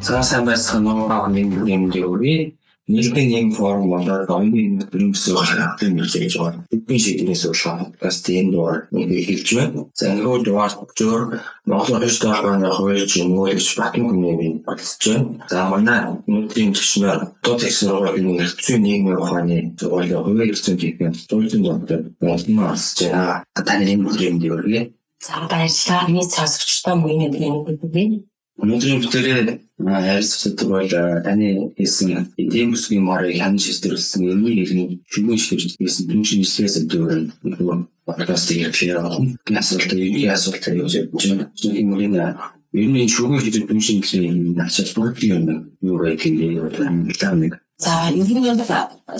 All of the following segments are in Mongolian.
Цаа сайн байцгаана уу нэг юм дээр нийгмийн нэг форм болоод оюуны нэмсэн хатын нэлээж байгаа. Бидний шийднээс уулаа подкаст энэ дугаар нэг хэлж байна. За нөгөө дугаар зөвөр Монгол улс даалгаврын хувьд юм гэж батны хүмүүний бодсож байна. За манай өнөөдрийн төчнөр дот технологийн хэрэгцээ нийгмийн ухааны зөвлөгөө хувийн хэрэгцээнд хийх зөвлөсөн доктор болмоо асж байна. Таны юм юм дээрээ. За баярлалаа. Миний цаасгчтай мөн нэг юм бүгд Өнөөдрийн бүтээрээ хайрцагт бол таны хийсэн эдийн бүсгийн морыг хан шийдвэрлсэн энэний иргэн шүгэн шийдвэрлсэн түн шинжилгээс дэврэн нөгөө подкастыг байгаа. Асуулт юу асуулт юу гэж байна. Энэ нь ер нь шүгэн шийдвэрлсэн түн шинжилгээний ачаал бүгд юм юу гэх юм бэ? За ер нь бол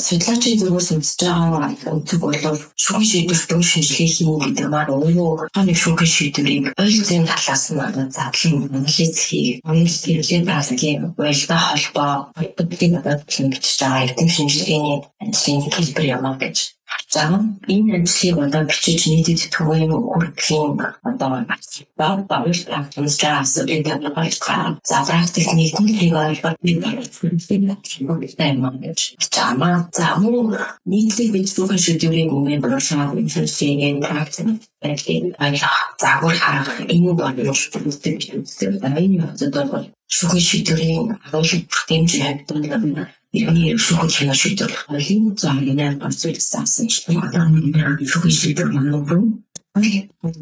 судлаачийн зүгээс үзэж байгаа өнцөг бол шүүх шийдвэртэн шинжилгээ хийн гэдэг маань өөрөө хааны шүүх шийдвэрийг ойлгосон талаас нь задлан анализ хийх, анализ хийх практикийн уялдаа холбоо бодолтын бодлон бичиж байгаа эрдэм шинжилгээний ажлын хэлбэр юм а гэж За энэ ажлыг одоо бичиж нийтэд төвийн үргэлжлэн одоо баг багш хэмжээс жаас энэ багш за практик нийтлэлийг ойлгох нэг гэж. Чамаа за мөн нийтлэг бичсэн шийдвэрийн өмнө брошюр инженерийн практик байдлыг аялах загвар харах энэ бол үүсдэг гэсэн. Энэ одоо шүүх шийдвэрийн агуулгын бүртэмжийн хавьд Иргэний шүүх шинэ шийдвэр хоёрын заагийн процесс заасан шүү. Одоо нэг шүүх шийдвэр манайхан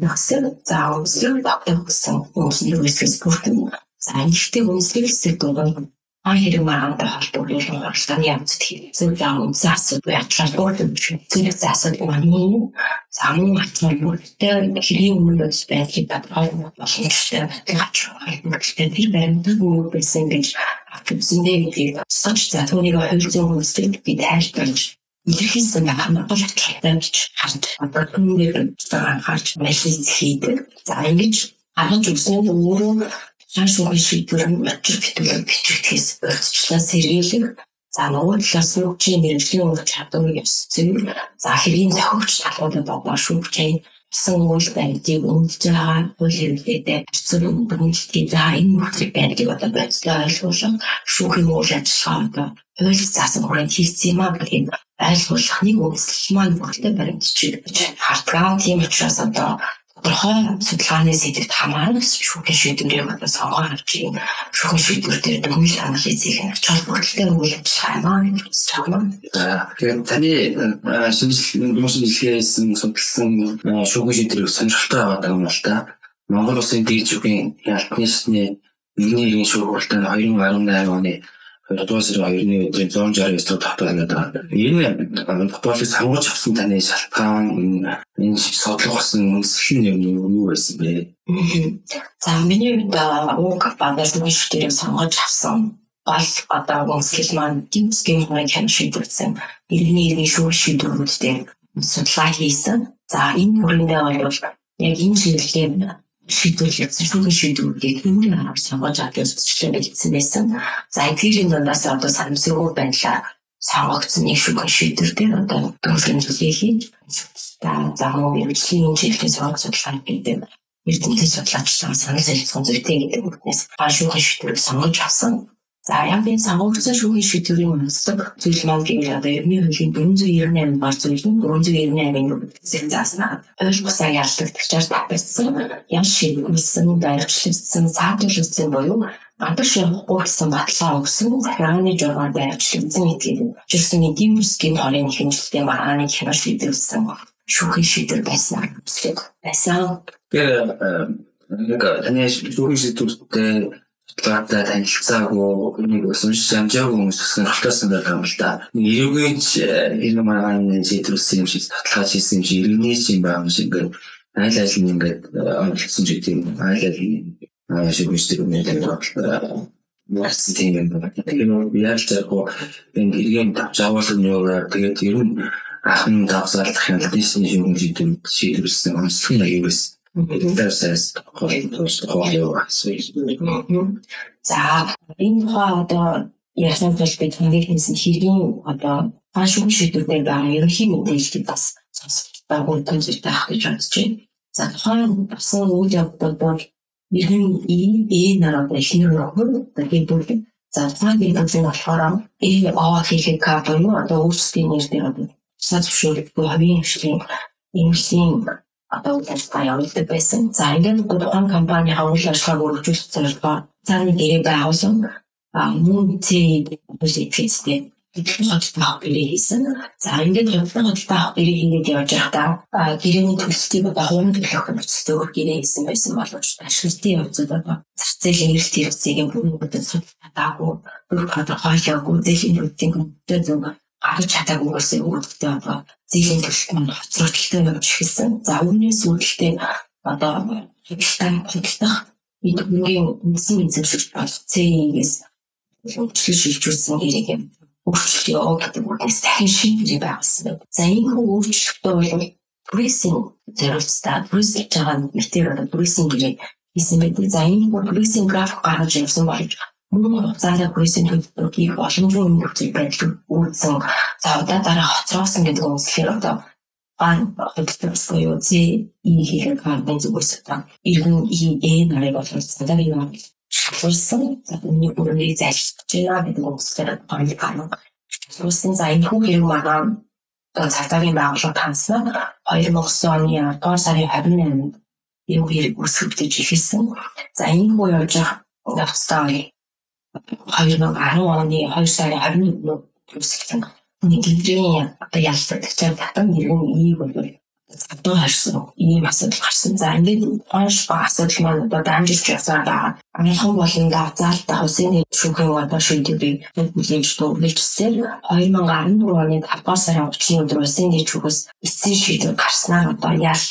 Нэгсэл заавал багтсан үнслэг үсгэс бүртэн. За ихтэй үнслэг хэсэг дөрөв а хэрэг магаантай холбоотой оролцооны явцад хэрэгцээ заавал заасан байдлаар бүрдэн зүйл заасан маань замун атмар бүртээ хэрийн өмнөөс байдлыг тодорхой хэрэгтэй. Тэгэхээр тэр байранд өөр байсан гэж авчирсэндээ гэдэг сонч за түүнийг хувь зүйн үнслэг би тайлбарлаж илэрхийлсэн хамаагүй талтай гэж харж одоо түүнийг анхаарч мэдлэг хийдэг. За ингэж харж үзсэн өөрөө цааш үгүй шийдвэр материал битүүр бичигдээс урьдчилан сэргийлэх За нөгөө талаас нь хүчийн мэрэгжлийн үр чадвар ёс зүйн за хэрийн зохиогч талуудад одоо шүүгчийн сан үйл байдгийг үнэлж байгаа хууль эрхлэлтэй хэцүү бүгдийг за энэ бүхнийг байдгийг одоо бодцоо ойлгуулах шүүхийн үйл ажиллагаа одоо хууль заасан хүрээнд хийгдсэн юм аа юм ойлгуулах нэг үндэслэл маань бүгдээ баримтчих гэж хардгаа тийм учраас одоо тодорхой судалгааны сэдвт хамаарч шүүхийн шийдвэрийг одоо сонгоод авч юм. Шүүхийн шийдвэр дээр дүнж анализийг нь чад бүрэлдэхүүн үйл ажиллагаа гэж байгаа. Тэгэхээр таны шинжилгээ шинжилгээсэн судалсан шүүхийн шийдвэрийг сонирхолтой байгаа юм л та. Монгол улсын дижитал ялтны шатны нэгний шүүхэлтэн 2018 оны 2 дугаар сарын 2-ны өдрийн 169 дахь татварнаад байгаа. Энэ татварыг сонгож авсан таны шалтгаан энэ содлого болсон үндэслэл нь юу байсан бэ? За миний хувьд уг бандаж миштерийг сонгож авсан бол одоо үндэслэл маань дэмсгийн хэмжээ хэн шийдвэрсэн. Иргэний иргэн шүүх шийдвэрүүдтэй судалгаа хийсэн. За энэ хүрээндээ бол яг энэ шийдвэрлэлээ шийдвэрлэгдсэн шүүхийн шийдвэрүүдийг үүрийн аргаар сонгож авч үзчлээ бэлдсэн байсан. За тэрийн дундаас одоо санамсаргүй байдлаар сонгогдсон нэг шүүхийн шийдвэр дээр одоо дөрвөлжлээ хийж та замуу мэрэгжлийн жилийн сонгох судалгаа гэдэг эрдэмтэн судлаачлаа санал солилцсон зүйтэй гэдэг үгнээс шүүхийн шийдвэрийг сонгож авсан. За энэ сонгогдсон шүүхийн шийдвэрийн үндэслэг зүйл маань гэвэл одоо ерний хуулийн 498 бар зүйл нь 498-ын үгдсэг заасан. Ойлгосаа яллагдчихаар тавьсан. Ян шийдвэрлсэн, байрчлагдсан, саатуулсан буюу гадар шавахгүй гэсэн батлаа өгсөн захиргааны журмаар байрчлагдсан гэдгийг жирсэн эдийн бүсгийн хорийн хэмжилтийн маргааны хянаа шийдвэрлсэн шүүхийн шийдвэр байсан гэсэн байсан. Тэгэхээр нэг таны шүүхийн шийдвэртэй гадаа танилцаагүй нэг өсөж амжаагүй хүмүүс сонирхолтойсэн байгаа юм л да. Нэг эрүүгүйч энэ маань зэтрүүлсэн юм шиг татлаач хийсэн юм шиг иргэнээс юм байгаа юм шиг ингээд айл айл нь ингээд онцлсон ч гэдэг юм. Айл айл нь аа шиг үстэй юм яг Марс тийм юм байна. Тэгэхээр яаж зэрэг энэ иргэн тавч авуулсан юугаар тэгээд ер нь ахын давсаалдах юм дийсэн юм шиг шийдвэрлсэн онцлог нь аюул байсан. Хоолой За энэ хаа одоо яасан бол бид хамгийн хийсэн хэргийн одоо фашн шийдвэртэй байгаа. Ерөнхий мэдээллийг бас сонсож байгуул томжтой ах гэж бодож байна. За тухайн басан үйл явдал бол Иргэн ийм ээ нараа ихнэр нөхөр гэдэг За цагийн төлөв болохоор ээ аа хийх кадр нь одоо өөрсдийн нэр дээр одоо сад зөвшөөрөлгүй хавийн хвшлийн эмчлийн одоо үйлчлэл явуулдаг байсан. За ингээд тухайн компани хаврал ажиллагааг өргөжүүлэх зорилгоо цааны гэрээ байгуулсан. А мөн цэг бүжигчтэй хөдөлгөөн авах гэрээ хийсэн. За ингээд хөдөлгөөн авах гэрээ хийгээд явж байхдаа гэрээний төлөлтийг одоо хувийн төлөх нөхцөлтэй өөр гэрээ хийсэн байсан боловч ашиглалтын явцад одоо зах зээлийн эрэлт хэрэгцээгийн бүрэн чадаагүй бүр тодорхойлоогүй зээлийн үүдийн гүнтэй зөв гарч чадаагүйгээс үүдтэй одоо зээлийн төлөлт маань хоцрогдолтой явж эхэлсэн. За үүнээс үүдэлтэй одоо хөдөлтөй хөдөлтөх эдгээр үнсэн эзэмшигч болох CE-гээс хөгжил шилжүүлсэн хэрэг юм өөрчлөлөө гэдэг үгнээс дахин шинжлэх байгуулсан байна. За энэ хүү өөрчлөлтөө бол пресинг зориулцтай пресинг байгаа мэтэр одоо пресинг гэрээ хийсэн байдаг. За энэ хүү пресинг график гаргаж явсан болж мөн хугацаанд пресинг төлөвлөгөөг боломжгүй нөхцөл байдал үүссэн. За удаа дараа хоцроосон гэдэг үгслээр одоо ган хөдөлгөөс буюу зэ и хийх карбон зүгээс одоо иргэн и э нарыг боловсруулсан юм шалгуулсан. За үүний бүрнийг зайлшгүй байна гэдэг үгсээр гоё гарна. Шалгуулсан за энэ хүн хэрэг маань цагдаагийн байгууллага таньснаа 2009 оны 10 дугаар сарын 28-нд энэ хэрэг үсгэгдэж эхэлсэн. За энэ хүн явж байгаа хэвээр 2010 оны 2 сарын 21-нд үсгэгдсэн. Нэг гиндрийн одоо ялцдаг чам татан нэрэн ийг бол одоо харсан ийм асуудал гарсан. За ингээд онш ба асуудал маань одоо дамжиж явсан байгаа. Амархан болон даацаалтаа Хусейн шүүхийн одоо шийдвэрийг хүлээж төвлөжсөн. 2014 оны 5 дугаар сарын 30-ны өдөр Хусейн шүүхээс эцсийн шийдвэр гарснаар одоо ял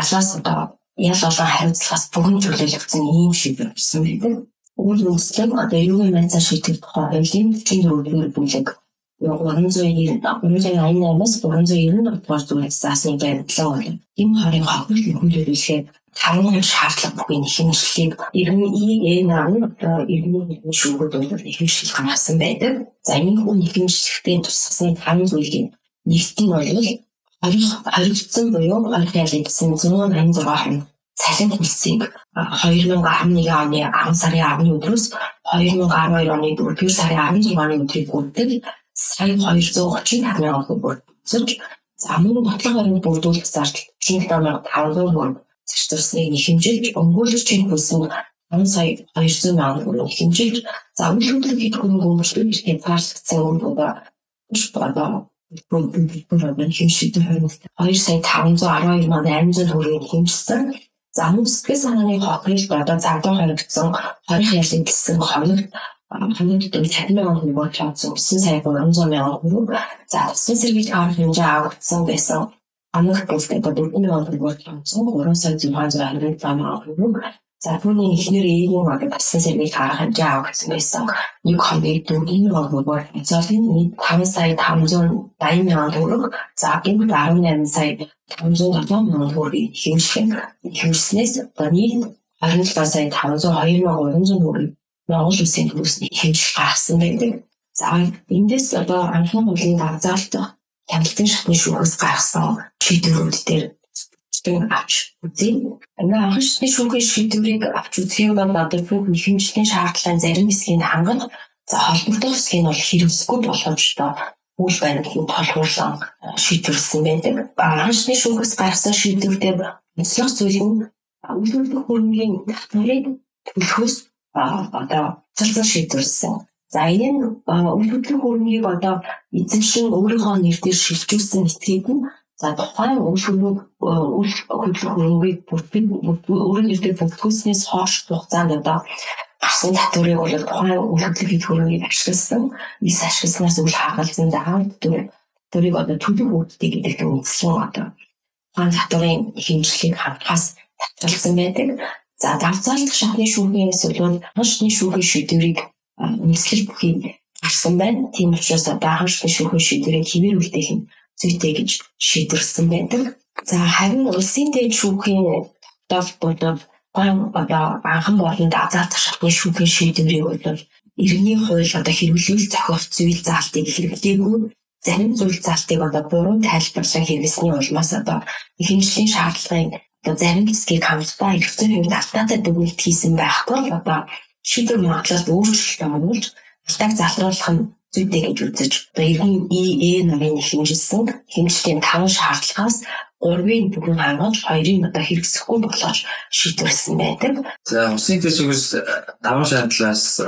ялаас одоо ял олон хариуцлагаас бүгэн чөлөөлөгдсөн ийм шийдвэр гарсан байдаг. Үйл үндэслэл одоо юм цаа шийдэх тухай хуулийн 44 бүлэг 390 388-аас 390 дугаар зүйлс заасны баримтлан байна. Энэ хорийн хохирол нөхөрлөлөөр таван шаардлага бүхний хэмжлэлийг иргэн ИЭ нарны одоо иргэний шүүгүүд бол ихэншил гаргасан байдаг. За энэ хүн ихэншлэхдээ тусгасан таван зүйлийн нэгт нь бол хоригдсан буюу орхон ялгдсан 186 хон цалин хөлсийг 2011 оны 10 сарын 10-ны өдрөөс 2012 оны 4 сарын 16-ны өдрийг хүртэл сая 235 мянган төгрөг зөвж за мөн бодлого баримт бүрдүүлэх зардал 37500 төгрөг зарцуулсныг хэмжиж өнгөрүүлэгчийн хөлсөнд 5 сая 200 мянган төгрөг хэмжиж за үйлчлүүлэг хийх хөрөнгө өмчлөлт хийх цаарлагдсан өнгөөгөө биш бодоо бүгд хэмжиж хөрөнгө 2 сая 512 мянган 800 төгрөгийг хэмжсэн За сэтгэл санааны хохирол бодоо зардал хоригдсон 20 ялын гэсэн хоног хамгийн дэд цахим мянган төгрөг чаацсан 9 сая 300 мянган төгрөг за усан сэргийж авах хэмжээ авагдсан байсан. Амрах бүлтэд 4 мянган төгрөг чаацсан 3 сая 627 мянган төгрөг за түүний ихнэр ээгийн магад усан сэргийж харах хэмжээ авагдсан байсан. Нэг хоногийн 4 мянган төгрөг цаалын нийт 5 сая 580 мянган төгрөг. За гэмт 18 сая 507 мянган төгрөгийг хэмжих хэмжснээс нийт 27 сая 502 мянган 300 төгрөгийг Монгол улсын хөрсний хэмжил гаргасан байдаг. За эндээс одоо анхны хуулийн давзаалт хяналтын шатны шүүхээс гаргасан шийдвэрүүд дээр чиглэн авч үзье. Анхны шатны шүүхийн шийдвэрийг авч үзэх юм бол одоо бүх хэмжлийн шаардлагын зарим хэсгийг хангах за холбогдох хэсгийг бол хэрэгсэхгүй боломжтой үйл баримтанд толгуурлан шийдвэрлсэн байдаг. Анхны шүүхээс гаргасан шийдвэрээр онцлог зүйл нь үйлдвэрлэх хөрөнгөний татварыг төлөхөөс одоо цалцал шийдвэрсэн. За энэ үйлдвэрлэх хөрөнгийг одоо эзэмшин өөрийнхөө нэрээр шилжүүлсэн этгээд нь за тухайн үйлдвэрлэх үйл хөдлөх хөрөнгийг бүртгэн нэрээр бүртгүүлснээс хойш хугацаанд одоо гарсан татварыг бол тухайн үйлдвэрлэх хийх хөрөнгийг ашигласан, ис ашигласнаас үл хагалзан даавар татварыг одоо төлөв үүдтэй гэдэг нь үндсэн одоо тухайн татварын хэмжлэгийг хангахаас татгалзсан байдаг. За давцаалдах шахны шүүхийн эсвэл ханшны шүүхийн шийдвэрийг үндэслэл бүхий гарсан байна. Тийм учраас одоо ханшны шүүхийн шийдвэрийг хэвээр үлдээх нь зүйтэй гэж шийдвэрлсэн байдаг. За харин улсын дэд шүүхийн тогтоол бодов ган одоо анхан болон давцаалдах шахны шүүхийн шийдвэрийг бол иргэний хууль одоо хэрэглүүл зохиох зүйл заалтыг хэрэглээгүй зарим зүйл заалтыг одоо буруу тайлбарлан хэрэглэсний улмаас одоо ихэнхлийн шаардлагын одоо зарим хэсгийг хамтдаа эргэцэн хувьд алдаатай дүгнэлт хийсэн байхгүй одоо шийдвэр магадлал өөрчлөлт амруулж алтайг залруулах нь зүйтэй гэж үзэж одоо иргэн ИЭ нарын хэмжилсэн хэмжлийн таван шаардлагаас гурвын бүгэн хангаж хоёрын одоо хэрэгсэхгүй болгож шийдвэрлсэн байдаг. За усын төсвөөс таван шаардлагаас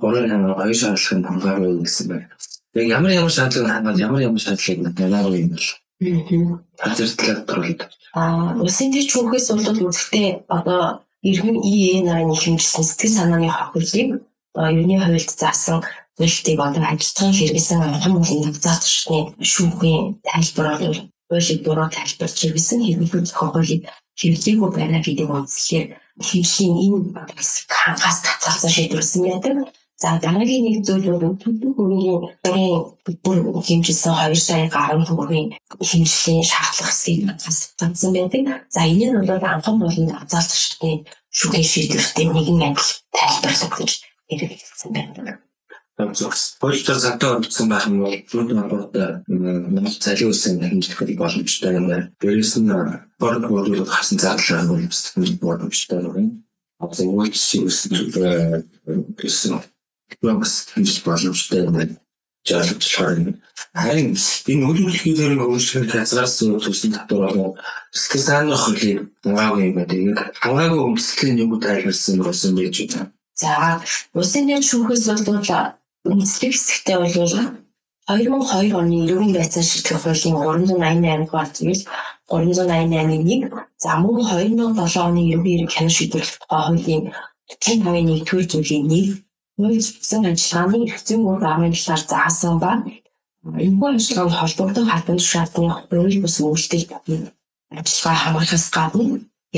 гурвын хангаж хоёр шаардлагыг хангаагүй гэсэн байна. Яг ямар ямар шаардлагыг хангаж ямар ямар шаардлагыг хангаагүй юм бол. Хажиртлаад төрөлд. Аа усын төсвөөс бол үзэхдээ одоо иргэн ИЭ нарын хэмжилсэн сэтгэл санааны хохирлыг одоо юуны хувьд заасан үйлдэлийг одоо ажиллагааны хэрэгсэн анхан болон нагцаат шатны шүүхийн тайлбар бол хуулийг буруу тайлбарч хэрэгсэн хэрэглүү зохион хуулийг хэрэглээгүй байна гэдэг үндслээр хэвшийн энэ хангаас татгалзан шийдвэрсэн байдаг. За дараагийн нэг зүйл бол төлөв хөрөнгөний бүр хэмжилсэн 2 сая гаруй төгрөгийн хэмжлийн шаардлага хэсгийг хангаас татгалзан байдаг. За энэ нь бол анхан болон азаалтчдын шүүхийн шийдвэртэй нэгэн адил тайлбарлагдаж хэрэгжүүлсэн байна зөвс. Хоёулаа цантаа орсон байх нь бол түрүүн холбоотой Монгол цалин үсэн хэмжлэхэд боломжтой юм байна. Дээрээс нь борд бодлоод хасан зарлаа хөлбөсөлт боломжтой юм. Үүс шиг үсэн гэсэн бас хэмжил боломжтой юм байна. Жаалагчлаар юм. Харин энэ үйлчлэгийн зэрэг өөрчлөлт хязгаараас үүссэн татвар сэтгэл санааны хөлийг хангаагүй юм байна. Хангаагүй өмсөлийн юм тайлбарсан болсон байж байна. За, улсын нэм шүүхээс бол Үндэслэх хэсэгтээ бол 2002 оны ерөнхий байцаан шийтгэх хуулийн 388 дугаар зүйл 388-ийн 1 за мөн 2007 оны ерөнхий эрх хяналт шийдвэрлэх тухай хуулийн 45-ийн 1-р зүйлийн 1 хууль зүйн ажиллагааны эрх зүйн үр амын талаар заасан ба энэ ажиллагаанд холбогдсон хатан шаардны хууль бус үйлдэл ажиллагаа хамгаалахаас гадна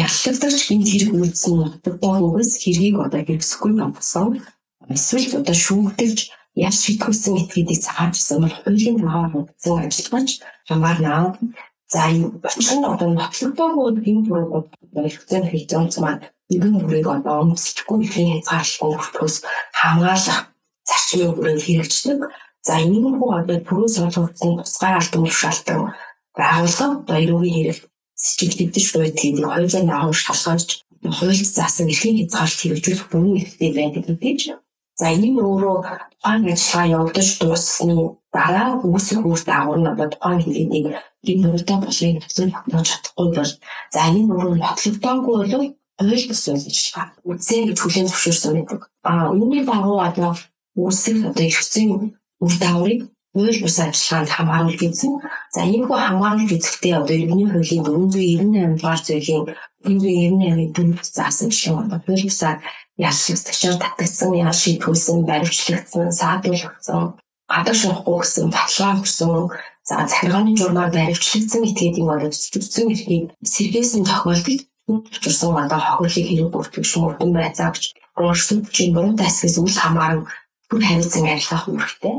яллагдарч энэ хэрэг үйлдсэн нутагтаа үгс хэргийг одоо хэрэгсэхгүй болсон эсвэл одоо шүүгдэлж яаж шийдвэрсэн этгээдийг цаашсан бол хуулийн даваа хөгжсөн ажиллагаач хамаарнаа. За энэ очин одоо нотлогдоогүй энэ бүрүүд хэрэгцээ хэрэгцээ маань нэгэн бүрийг одоо өмсөхгүй ихийн хязгаарлалгүй хөртөөс хамгаалах зарчмын бүрээр хэрэгждэг. За энэ хүү одоо түрүү солилцсон тусгай албан тушаалтан байгууллага одоо эрүүгийн хэрэг сэжиглэгдэж байдгийг хоёулаа наагур шалгаж хуульд заасан эрхийн хязгаарлалт хэрэгжүүлэх бүрэн хэрэгтэй байдаг гэж За энэ нь өөрөө тухайн ажиллагаа явагдаж дууссаны дараа үүсэх үр дагавар нь одоо тухайн хэлний энэ нүртэй болыг нөхцөл тогтоож чадахгүй бол за энэ нь өөрөө нотлогдоогүй бол ойл гэсэн ажиллагаа үзээ гэж хүлээн зөвшөөрсөн байдаг. А үүний дагуу одоо үүсэх одоо зүйн үр дагаврыг уйл бус ажиллагаанд хамааруулж үзсэн. За иймэрхүү хамааруулж үзэхдээ одоо иргэний хуулийн 498 дугаар зүйлийн 498-ийн дүнд заасан жишээ нь хууль бусаар ялшигдсан татагдсан ял шийдвүүлсэн баримтлагдсан саадуулагдсан гадаг шорохгүй гэсэн баталгаа өгсөн за захиргааны журмаар баримтлагдсан этгээдийн оролцсон эрхийг сэргээсэн тохиолдолд учирсан одоо хохирлыг хэрэг бүртгэж мөрдөн байцаагч уурсан чинь буруу тасгээс үл хамааран бүр хариуцсан ажиллах үүрэгтэй.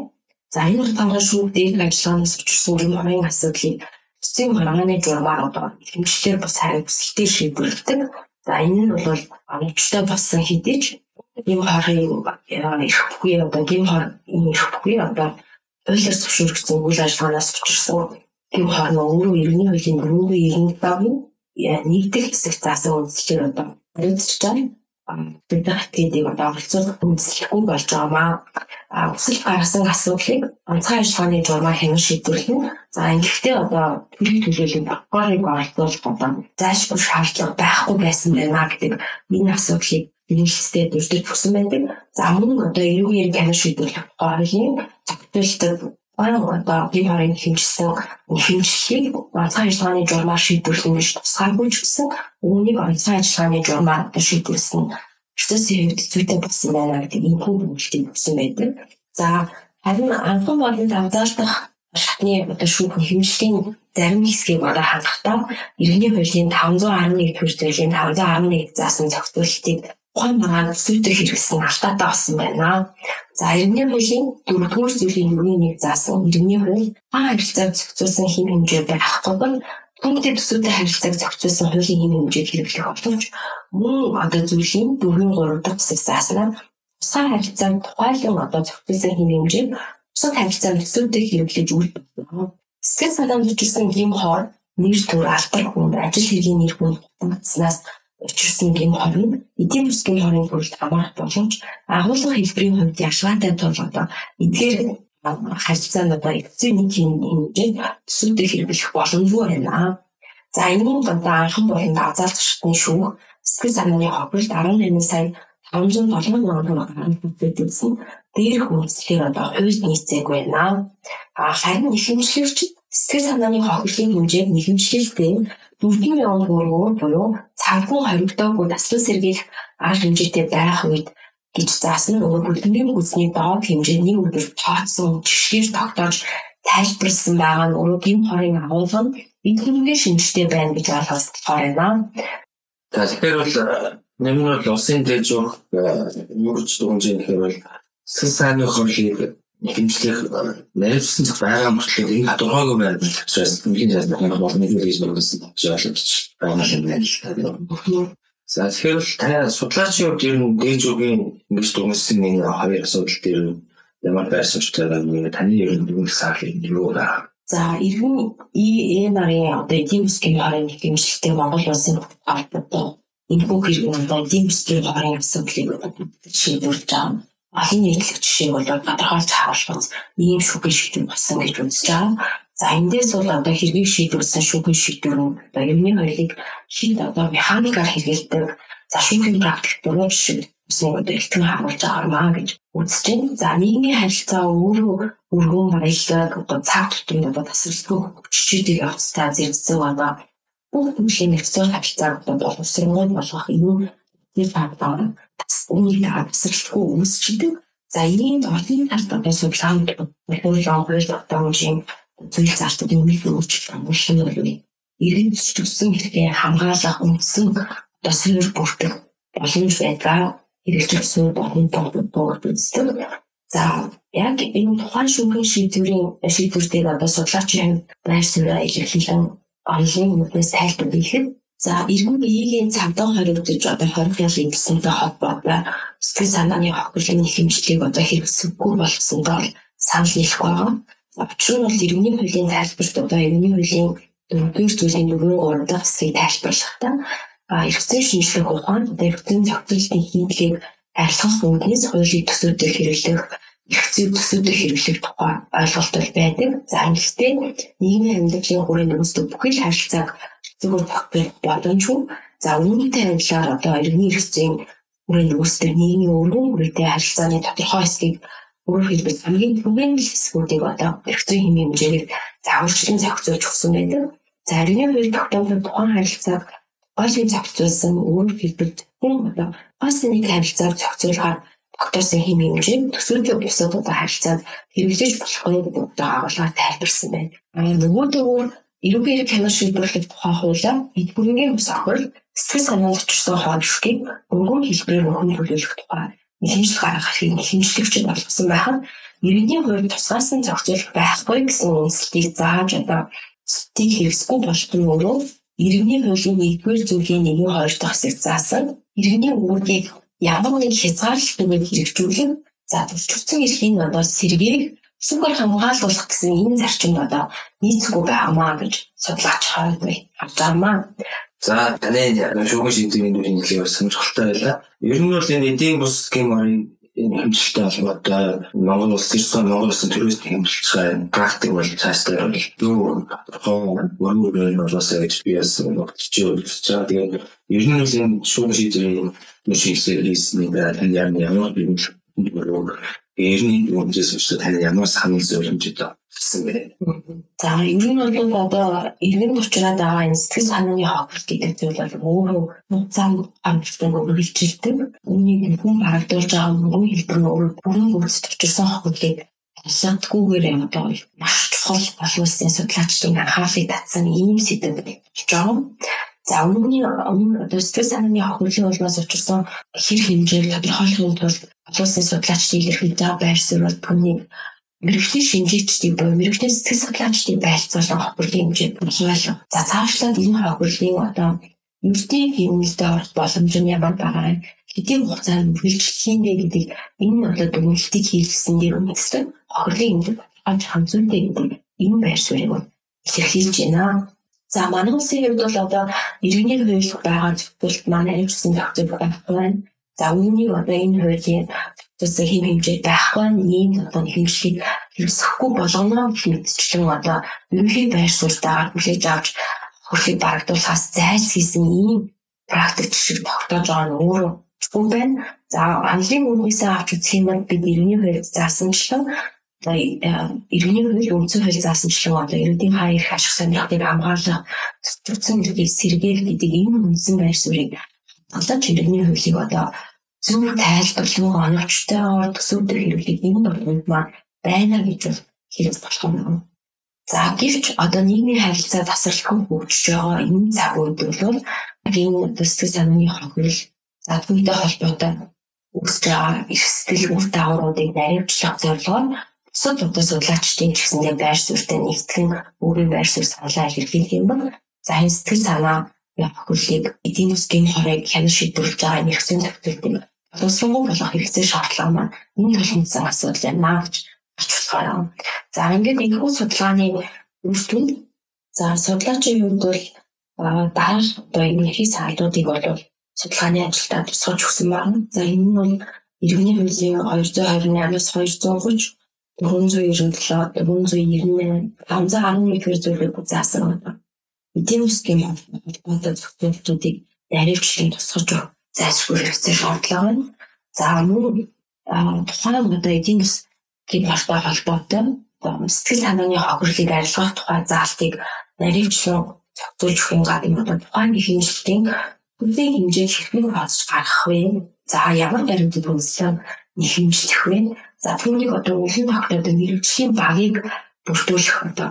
За энэ уртангаа шүүх дээр ажиллагаанаас учирсан юм амын асуудлыг эцсийн хамгааны журмаар одоо хэмжлэлээр бас хариуцлагатай шийдвэрлэдэг. За энэ нь бол амжилттай болсон хэдий ч ийм хорын их бүхий одоо гин хор бүхий одоо ойлор зөвшөөрөгдсөн үйл ажиллагаанаас учирсан гин хор өөрөө иргэний хуулийн дөрвөн иргэн багийн нэгдэл хэсэг заасан үндслээр одоо хариуцж байгаа бид хатгийг одоо оролцуулах үндэслэхгүй болж байгаамаа. А өсөл гаргасан асуудлыг онцгой ажиллагааны журмаар хянан шийдвэрлэх нь за ингэхдээ одоо төлөв төлөөллийн прокурорыг оролцуулах одоо зайлшгүй шаардлага байхгүй байсан байна гэдэг энэ асуудлыг нэлээдтэй дурдж өгсөн байдаг. За мөн одоо эрүүгийн хянан шийдвэрлэх гоорлын зөвтөлтөд одоо гин хорын хэмжсэн хэмжлэгийг онцгой ажиллагааны журмаар шийдвэрлэх гэж тусгаагүй ч гэсэн үүнийг онцгой ажиллагааны журмаар шийдвэрлсэн процессын хувьд зүйтэй болсон байна гэдэг энэ хүн бүлтийг өгсөн байдаг. За харин анхан болон анзаардах шатны одоо шүүх хэмжлийн зарим хэсгийг одоо хангахдаа иргэний хуулийн 511 төр зүйлийн 511 заасан зохицуултыг ухаан багаар сүйдэр хэрэгсэн алтаатай болсон байна. За иргэний хуулийн дөрөвдүгээр зүйлийн юуны нэг заасан иргэний хууль хаан харилцааг зохицуулсан хэм хэмжээ байхгүй бол Түүнтэй төсөөтэй харилцааг зохицуулсан хуулийн хэм хэмжээг хэрэглэх боломж мөн одоо зүйлийн дөрвийн 3 дахь хэсэг зааснаар тусгай харилцааг тухайлан одоо зохицуулсан хэм хэмжээг бусад харилцааг төсөөтэй хэрэглэж үйл болно. Сэтгэл санаанд учирсан ийм хоор нэр төр алдар хүн ажил хэргийн нэр хүн батснаас учирсан гэм хорин эдийн засгийн хорийн бүрэлд хамаарах боломж агуулга хэлбэрийн хувьд ялгаатай тул одоо эдгээр харилцаанд одоо эцсийн нэг хэмжээнд төсөлтөд хэрэглэх боломжгүй байна. За энэний дандаа анхан болон азаалт шатны шүүх сэтгэл санааны хохиролд 18 сая 507 мянган төгрөг бүтээсэн дээрх үйлчлэгээр одоо хуульд нийцээг байна. А харин ихэмжлэгч сэтгэл санааны хохирлын хэмжээг нэхэмжлэлтэй 4 мянган төгрөгөөр буюу цаггүй хоригдоогүй таслан сэргийлэх арга хэмжээтэй байх үед гэж заасан нөгөө бүлэмжийн хүсний доод хэмжээ нэг өдөр тооцсон жишгээр тогтоож тайлбарлсан байгаа нь өөрөө гин хорийн агуулга нь энэ хүмүүний шинжтэй байна гэж ойлгох байна. Тэгэхээр бол нэмэр бол улсын дэж өгөх юурч дүнжин гэхээр бол сэтгэл сайнны хөрөлийг хэмжлэх найрсан зах байгаа мөртлөө энэ байна гэж учраас хамгийн жаад байгаа бол нэг л гэж нэгсэн жаалж байгаа юм байна. За тэгэхээр та судлаачийн хувьд ер нь дээж үгийн ингэж дүнсэн энэ хоёр асуудал дээр ямар байсан ч байгаа юм таны ер нь дүнх саалын юу вэ? За иргэн и нарын одоо эдийн засгийн хорийн хэмжлэлтэй Монгол улсын одоо энэ бүх иргэн одоо эдийн засгийн хорийн асуудлыг шийдвэрлэж байгаа олон нийтлэг жишээ бол тодорхойлж харуулбал ийм шүгэн шийдвэр болсон гэж үзэж байгаа. За эндээс бол одоо хэргийг шийдвэрсэн шүгэн шийдвэр нь одоо юмны хоёрыг шийд одоо механикаар хэрэгэлдэг за шүүхийн практик дөрөв шиг үсэн одоо илтгэн харуулж байгаармаа гэж үзэж байна. За нийгмийн харилцаа өөрөө өргөн баялаг одоо цаг тутамд одоо тасралтгүй хүчтэй явцтай зэрэгцэн одоо бүх төрлийн нөхцөл харилцааг одоо боловсруулах болгох энэ нэг фактор бас үүнийг тасралтгүй үүсчихдээ за ийм олон одоо судалгаанд хуулиан хууль тогтоомжийн зүйл залтад өмнөх өөрчлөлт амжилт нь иргэн зөрчилсөн хэрэгтэй хамгаалах үндсэн сэрвэр бүртгэх боломж байдаг хэрэгжүүлсэн болон тогтмол үздэг. За яг энэ тухайн шүүхийн шийдвэрийн шийдвэр дээр одоо судлаачийн байр суурь илэрхийлэн онлайн үнээс тайлбар За эргэн биеийн цавдан хоригдож одоо хорих ял ингэсэнтэй холбоотой сэтгэл санааны хохирлын хэмжлийг одоо хэрэгсэхгүй болсондоо санал нийлэх байгаа. Учир нь бол иргэний хуулийн тайлбарт одоо иргэний хуулийн дөрөвдүгээр зүйлийн дөрвөн гурав дахь хэсгийг тайлбарлахдаа эргэцэн шинжилгээ ухаан одоо эргэцэн зохицуултын хийдлийг арилгах үгнээс хуулийн төсөөдөр хэрэглэх эргэцэн төсөөдөр хэрэглэх тухай ойлголт байдаг. За ингэхдээ нийгмийн амьдралын хүрээнд үүсдэг бүхэл харилцааг зүгээр тогтвол боломжгүй. За үүнийтэй адилаар одоо иргэний хэрэгцээний хүрээнд үүсдэг нийгмийн өргөн хүрээтэй харилцааны тодорхой хэсгийг өөрөөр хэлбэл хамгийн түгээн хэсгүүдийг одоо хэрэгцээ хэмжээ хэмжээгээр загварчлан зохицуулж өгсөн байдаг. За иргэний хувьд тогтоомжтой тухайн харилцааг гойсон зохицуулсан өөрөөр хэлбэл хүн одоо гойсон нэг харилцааг зохицуулахаар тогтоосон хэм хэмжээ төсөөлийн бусадуудаа харилцаанд хэрэгжиж болохгүй гэдэг одоо агуулгаар тайлбарсан байна. А нөгөө төвөөр Ерөнхийдөө кино шийдвэрлэх тухай хуулиар эдгүрийн ус ахвар сэтгэл санаанд очирсан хоолшгийг өнгөн хэлбэрээр өхөн төлөвлөх тухай хэмжил гаргахыг хэмжлэгчд болгосон байхад иргэний хувьд тусгаасан зохицуулах байхгүй гэсэн үндэслэлийг зааж одоо тийг хэрэгсгүй болтон өөрөө иргэний хуулийн нэгдүгээр зүйлийн нэгэн хоёр дахь хэсэг заасан иргэний үүргийг ямар нэг хязгаарлалтгүй хэрэгжүүлэн за төрчилсөн эрхийн надад сэргийг Сүүгээр хамгаалуулах гэсэн энэ зарчим одоо нийцгүй байгаамаа гэж судлаач хараад харж байгаамаа. За таны шүүгэн шийдвэрийн дүрийн хэлээ сонирхолтой байлаа. Ер нь бол энэ эдийн бус гэморын энэ хэмжилттэй холбоотой Монгол улс ирсэн Монгол улсын төрөөсний хэмжилт практик бол цаашдаа бол юу тодорхой өөрөөр болоосаа гэж би яасан нотч үзэж байгаа. Тэгээд ер нь бол энэ шүүгэн шийдвэрийн нүшилсээр хийсний тань ямар ямар Эрний үндэс өчтөд тань ямар санал зөвлөмжөд гэсэн бэ? За ер нь бол одоо иргэн учраас байгаа энэ сэтгэл санааны хохирол гэдэг зүйл бол өөрөө нууцаан амжилттай үргэлжилдэг. Үүнийг хүн харагдуулж байгаа мөнгө хэлбэр нь өөрөө бүрэн гүйцэд очирсан хохирлыг шатгүйгээр одоо маш чухал боловсон судлаачдын анхаарлыг татсан ийм сэдв гэж байгаа. За өмнөний өмнө одоо сэтгэл санааны хохирлын улмаас учирсан хэр хэмжээг тодорхойлохын тулд улсын судлаачдын илэрхийлж байгаа байр суурь бол түүнийг мэрэгжлийн шинжээчдийн буюу мэрэгжлийн сэтгэл судлаачдын байлцуулан хохирлын хэмжээ боловсруулах. За цаашлаад энэ хохирлын одоо эрдийн хэмнэлтэд орох боломж нь ямар байгаа юм хэдийн хугацаанд үргэлжлэх юм бэ гэдэг энэ болоод дүгнэлтийг хийлгэсэн дээр үндэслэн хохирлын хэмжээ болж хамзуулдаг гэдэг энэ байр суурийг илэрхийлж байна. За манай улсын хувьд бол одоо иргэний хууль байгаа зөвхөн манай эвчсэн зөвхөн байхгүй байна. За үүнийг одоо энэ хуулийн зөвхөн хэм хэмжээ байхгүй ийм одоо хэмжлийг хэрэгсэхгүй болгоно гэдэгчлэн одоо ерөнхий байр суурьтайгаар хүлээж авч хөрхийг барагдуулахаас зайлсхийсэн ийм практик шиг тогтоож байгаа нь өөрөө чухал байна. За ангийн үгнээсээ авч үзэх юм бол бид иргэний хууль заасанчлан одоо иргэний хууль үндсэн хууль заасанчлан одоо иргэдийн хаа их ашиг сонирхлыг хамгаалах цэцэн иргэдийг сэргээх гэдэг энэ үндсэн байр суурийг одоо иргэний хуулийг одоо зөв тайлбарлан оновчтой төсөвдөр хэрэглэх энэ болгонд маань байна гэж хэлж болох юм. За гэвч одоо нийгмийн харилцаа тасралтгүй хөгжиж байгаа энэ цаг үед бол энэ төсөв санааны хохирол за түүнтэй холбоотой их сэтгэл үр дагавруудыг наривчлах зорилгоор бусад одоо судлаачдын ч гэсэндээ байр суурьтай нэгтгэн өөрийн байр суурь саналаа илэрхийлэх юм бол за энэ сэтгэл санаа хохирлыг эдийн засгийн хорыг хян шийдвэрлэж байгаа нэгэн төвчөлтийг боловсронгуй болох хэрэгцээ шаардлага маань энэ толгойн асуудал байна гэж гарч болохоор юм. За ингээд энэхүү судалгааны үр дүнд за судлаачийн хувьд бол дараах одоо энэхий саалуудыг бол судалгааны ажилдаа тусгаж өгсөн байна. За энэ нь бол иргэний хуулийн 228-аас 230 497 498 511 хэр зүйлийг заасан байна. Эдийн засгийн холбоотой зөвхөлтүүдийг наривчлан тусгаж өгөх зайлшгүй хэрэгцээ шаардлага байна. За мөн тухайн одоо эдийн засгийн холбоо холбоотой сэтгэл санааны хохирлыг арилгах тухай заалтыг наривчлан зохицуулж өгөх юм гадна одоо тухайн хэмжлэлийн бүлийн хэмжээ хэрхэн хооцож гаргах вэ? За ямар баримтад үндэслэн нэхэмжлэх вэ? За түүнийг одоо үлэн тогтоодог мэрэгжлийн багийг бүрдүүлэх одоо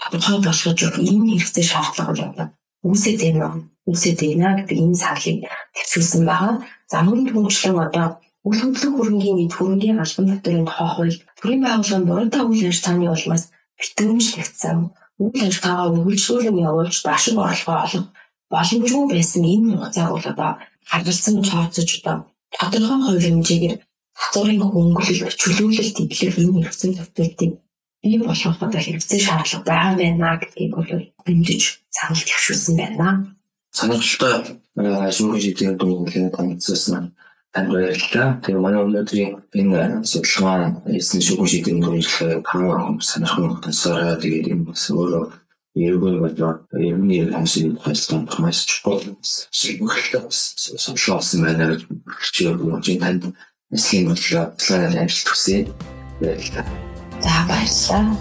тодорхой болгож өгөх ийм хэрэгцээ шаардлага бол үүсэж байна үүсэж байна гэдэг энэ сарлыг төвшүүлсэн байгаа. За мөн түншлэн одоо үл хөдлөх хөрөнгийн эд хөрөнгийн албан татварын тухай хууль төрийн байгууллагын буруутаа үйл ажиллагааны улмаас битгэмжлэгдсэн. Үйл ажиллагаа үргэлжлүүлэн явуулж башиг орлогоо олох боломжгүй байсан энэ хугацааг бол одоо харгалзан тооцож одоо тодорхой хувь хэмжээгээр татварын хөнгөлөлт чөлөөлөлт эдлэх энэ хэрэгцээ төвтөлтийг бий болгох одоо хэрэгцээ шаардлага байгаа байна гэдгийг бол бэмжиж санал төвшүүлсэн байна. Сонирхолтой шүүхийн шийдвэр дүнлэгээ танилцсан танд баярлалаа. Тэгээ манай өнөөдрийн энэ судалгаа хийсэн шүүхийн шийдвэр дүнлэгээ хамаагүй сонирхолтой тансаараа тэгээд энэ бас өөрөө Ерөнхий бодлоо ерөнхий хансын хайсан маш чухал шийдвэрлэлээ сонирхолтой байна гэж хэлж танд нэслийн бодлоо планаар амжилт хүсье. Баярлалаа. За баярлалаа.